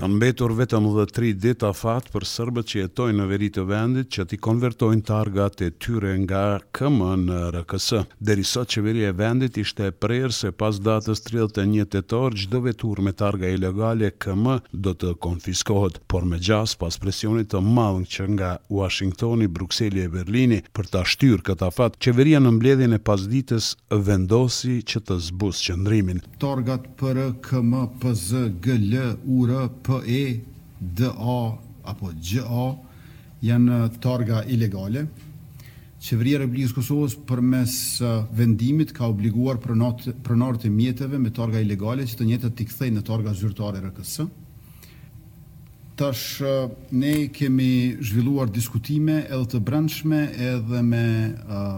Kanë mbetur vetëm dhe tri ditë afat për sërbët që jetojnë në veri të vendit që t'i konvertojnë targat e tyre nga KM në RKS. Deri sot qeveria e vendit ishte e prerë se pas datës tridhjetë e një tetor çdo veturë me targa ilegale KM do të konfiskohet. Por me gjasë pas presionit të madh që nga Uashingtoni, Brukseli e Berlini për ta shtyrë këtë afat, qeveria në mbledhjen e pasdites vendosi që të zbusë qëndrimin. Targat PR, KM, PZ, GL, UR, PE, DA apo GA janë targa ilegale. Qeveria e Republikës së Kosovës përmes vendimit ka obliguar pronarët e mjeteve me targa ilegale që të njëjtat t'i kthejnë në targa zyrtare RKS. Tash ne kemi zhvilluar diskutime edhe të brendshme edhe me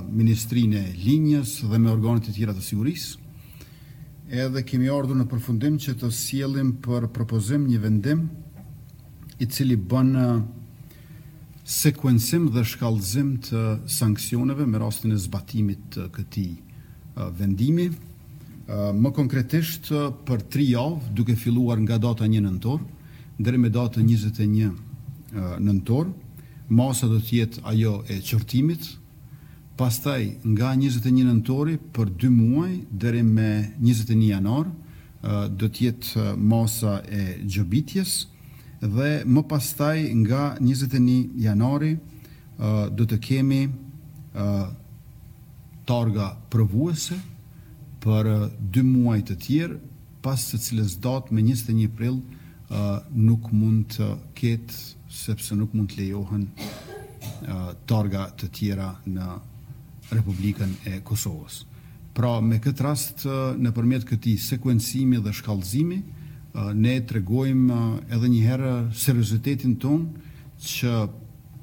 Ministrinë e Linjës dhe me organet e tjera të sigurisë, edhe kemi ardhur në përfundim që të sjellim për propozim një vendim i cili bën sekuencim dhe shkallëzim të sanksioneve me rastin e zbatimit të këtij vendimi, më konkretisht për tri javë, duke filluar nga data një nëntor deri me datën njëzet e një nëntor, masa do të jetë ajo e qortimit, pastaj nga njëzet e një nëntori për dy muaj deri me njëzet e një janar do të jetë masa e gjobitjes dhe më pastaj nga njëzet e një janari do të kemi targa provuese për dy muaj të tjerë, pas së cilës datë me njëzet e një prill nuk mund të ketë sepse nuk mund të lejohen targa të tjera në Republikën e Kosovës. Pra me këtë rast nëpërmjet këtij sekuencimi dhe shkallëzimi ne tregojmë edhe një herë seriozitetin tonë që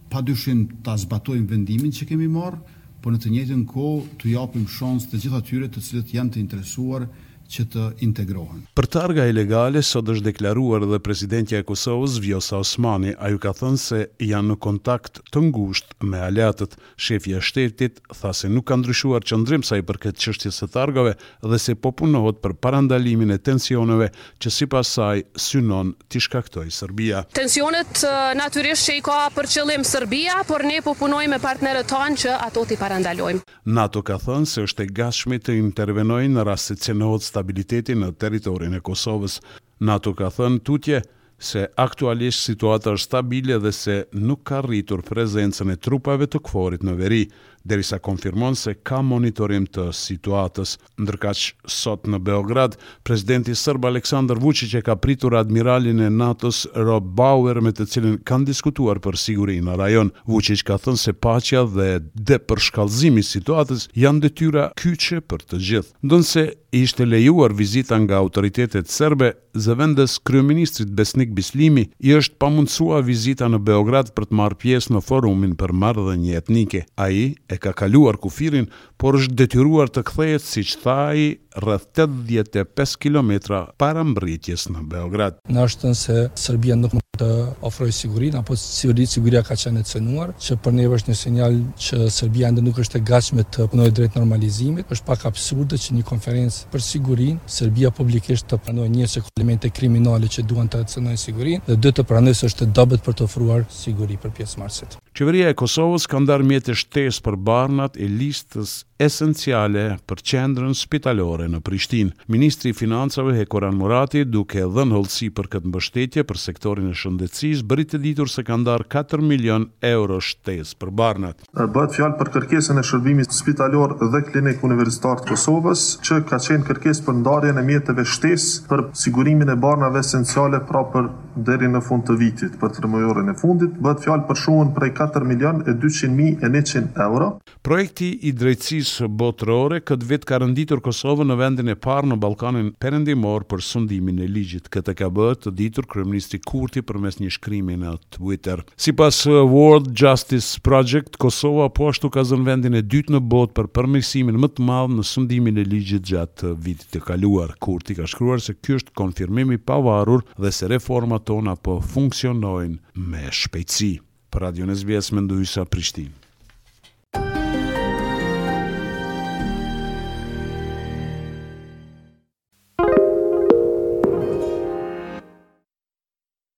padyshim ta zbatojmë vendimin që kemi marrë, por në të njëjtën kohë t'u japim shans të gjithë atyre të cilët janë të interesuar që të integrohen. Për targa ilegale sot është deklaruar edhe presidentja e Kosovës, Vjosa Osmani. Ajo ka thënë se janë në kontakt të ngushtë me aleatët. Shefja e shtetit tha se nuk ka ndryshuar qëndrim sa i përket çështjes së targave, dhe se po punohet për parandalimin e tensioneve që sipas saj synon t'i shkaktojë Serbia. Tensionet natyrisht që i ka për qëllim Serbia, por ne po punojmë me partnerët tanë që ato t'i parandalojmë. NATO ka thënë se është e gatshme të intervenojë në rast se cenohet stabiliteti në territorin e Kosovës. NATO ka thënë tutje se aktualisht situata është stabile dhe se nuk ka rritur prezencën e trupave të KFOR-it në veri, derisa konfirmon se ka monitorim të situatës. Ndërkaq, sot në Beograd, presidenti serb Aleksandër Vuçiq e ka pritur admiralin e NATO-s Rob Bauer me të cilin kanë diskutuar për sigurinë në rajon. Vuçiq ka thënë se paqja dhe depërshkallëzimi i situatës janë detyra kyçe për të gjithë. Ndonëse i ishte lejuar vizita nga autoritetet serbe, Zëvendës kryeministrit Besnik Bislimi i është pamundësuar vizita në Beograd për të marrë pjesë në Forumin për Marrëdhënie Etnike. Ai e ka kaluar kufirin, por është detyruar të kthehet siç tha ai rreth tetëdhjetë e pesë kilometra para mbërritjes në Beograd. Na është thënë se Serbia nuk mund të ofrojë sigurinë, apo siguri siguria ka qenë e cenuar, që për neve është një sinjal që Serbia ende nuk është e gatshme të punojë drejt normalizimit. Është pak absurde që një konferencë për siguri, Serbia publikisht të pranojë një se ka elemente kriminale që duan të cënojnë sigurinë dhe dy të pranojë se është e dobët për të ofruar siguri për pjesëmarrësit. Qeveria e Kosovës ka ndarë mjete shtesë për barnat e listës esenciale për qendrën spitalore në Prishtinë. Ministri i Financave, Hekuran Murati, duke dhënë hollësi për këtë mbështetje për sektorin e shëndetësisë, bëri të ditur se ka ndarë katër milionë euro shtesë për barnat. Bëhet fjalë për kërkesën e Shërbimit Spitalor dhe Klinik Universitar të Kosovës, që ka qenë kërkesë për ndarjen e mjeteve shtesë për sigurimin e barnave esenciale pra për deri në fund të vitit, për tremujorin e fundit. Bëhet fjalë për shumën prej katër milionë e dyqind mijë e njëqind euro. Projekti i drejtësisë botërore këtë vit ka renditur Kosovën në vendin e parë në Ballkanin Perëndimor për sundimin e ligjit. Këtë e ka bërë të ditur kryeministri Kurti përmes një shkrimi në. Twitter. Sipas World Justice Project, Kosova po ashtu ka zënë vendin e dytë në botë për përmirësimin më të madh në sundimin e ligjit gjatë vitit të kaluar. Kurti ka shkruar se ky është konfirmim i pavarur dhe se reformat tona po funksionojnë me shpejtësi. Për Radion SBS, Mendu Hysa, Prishtinë.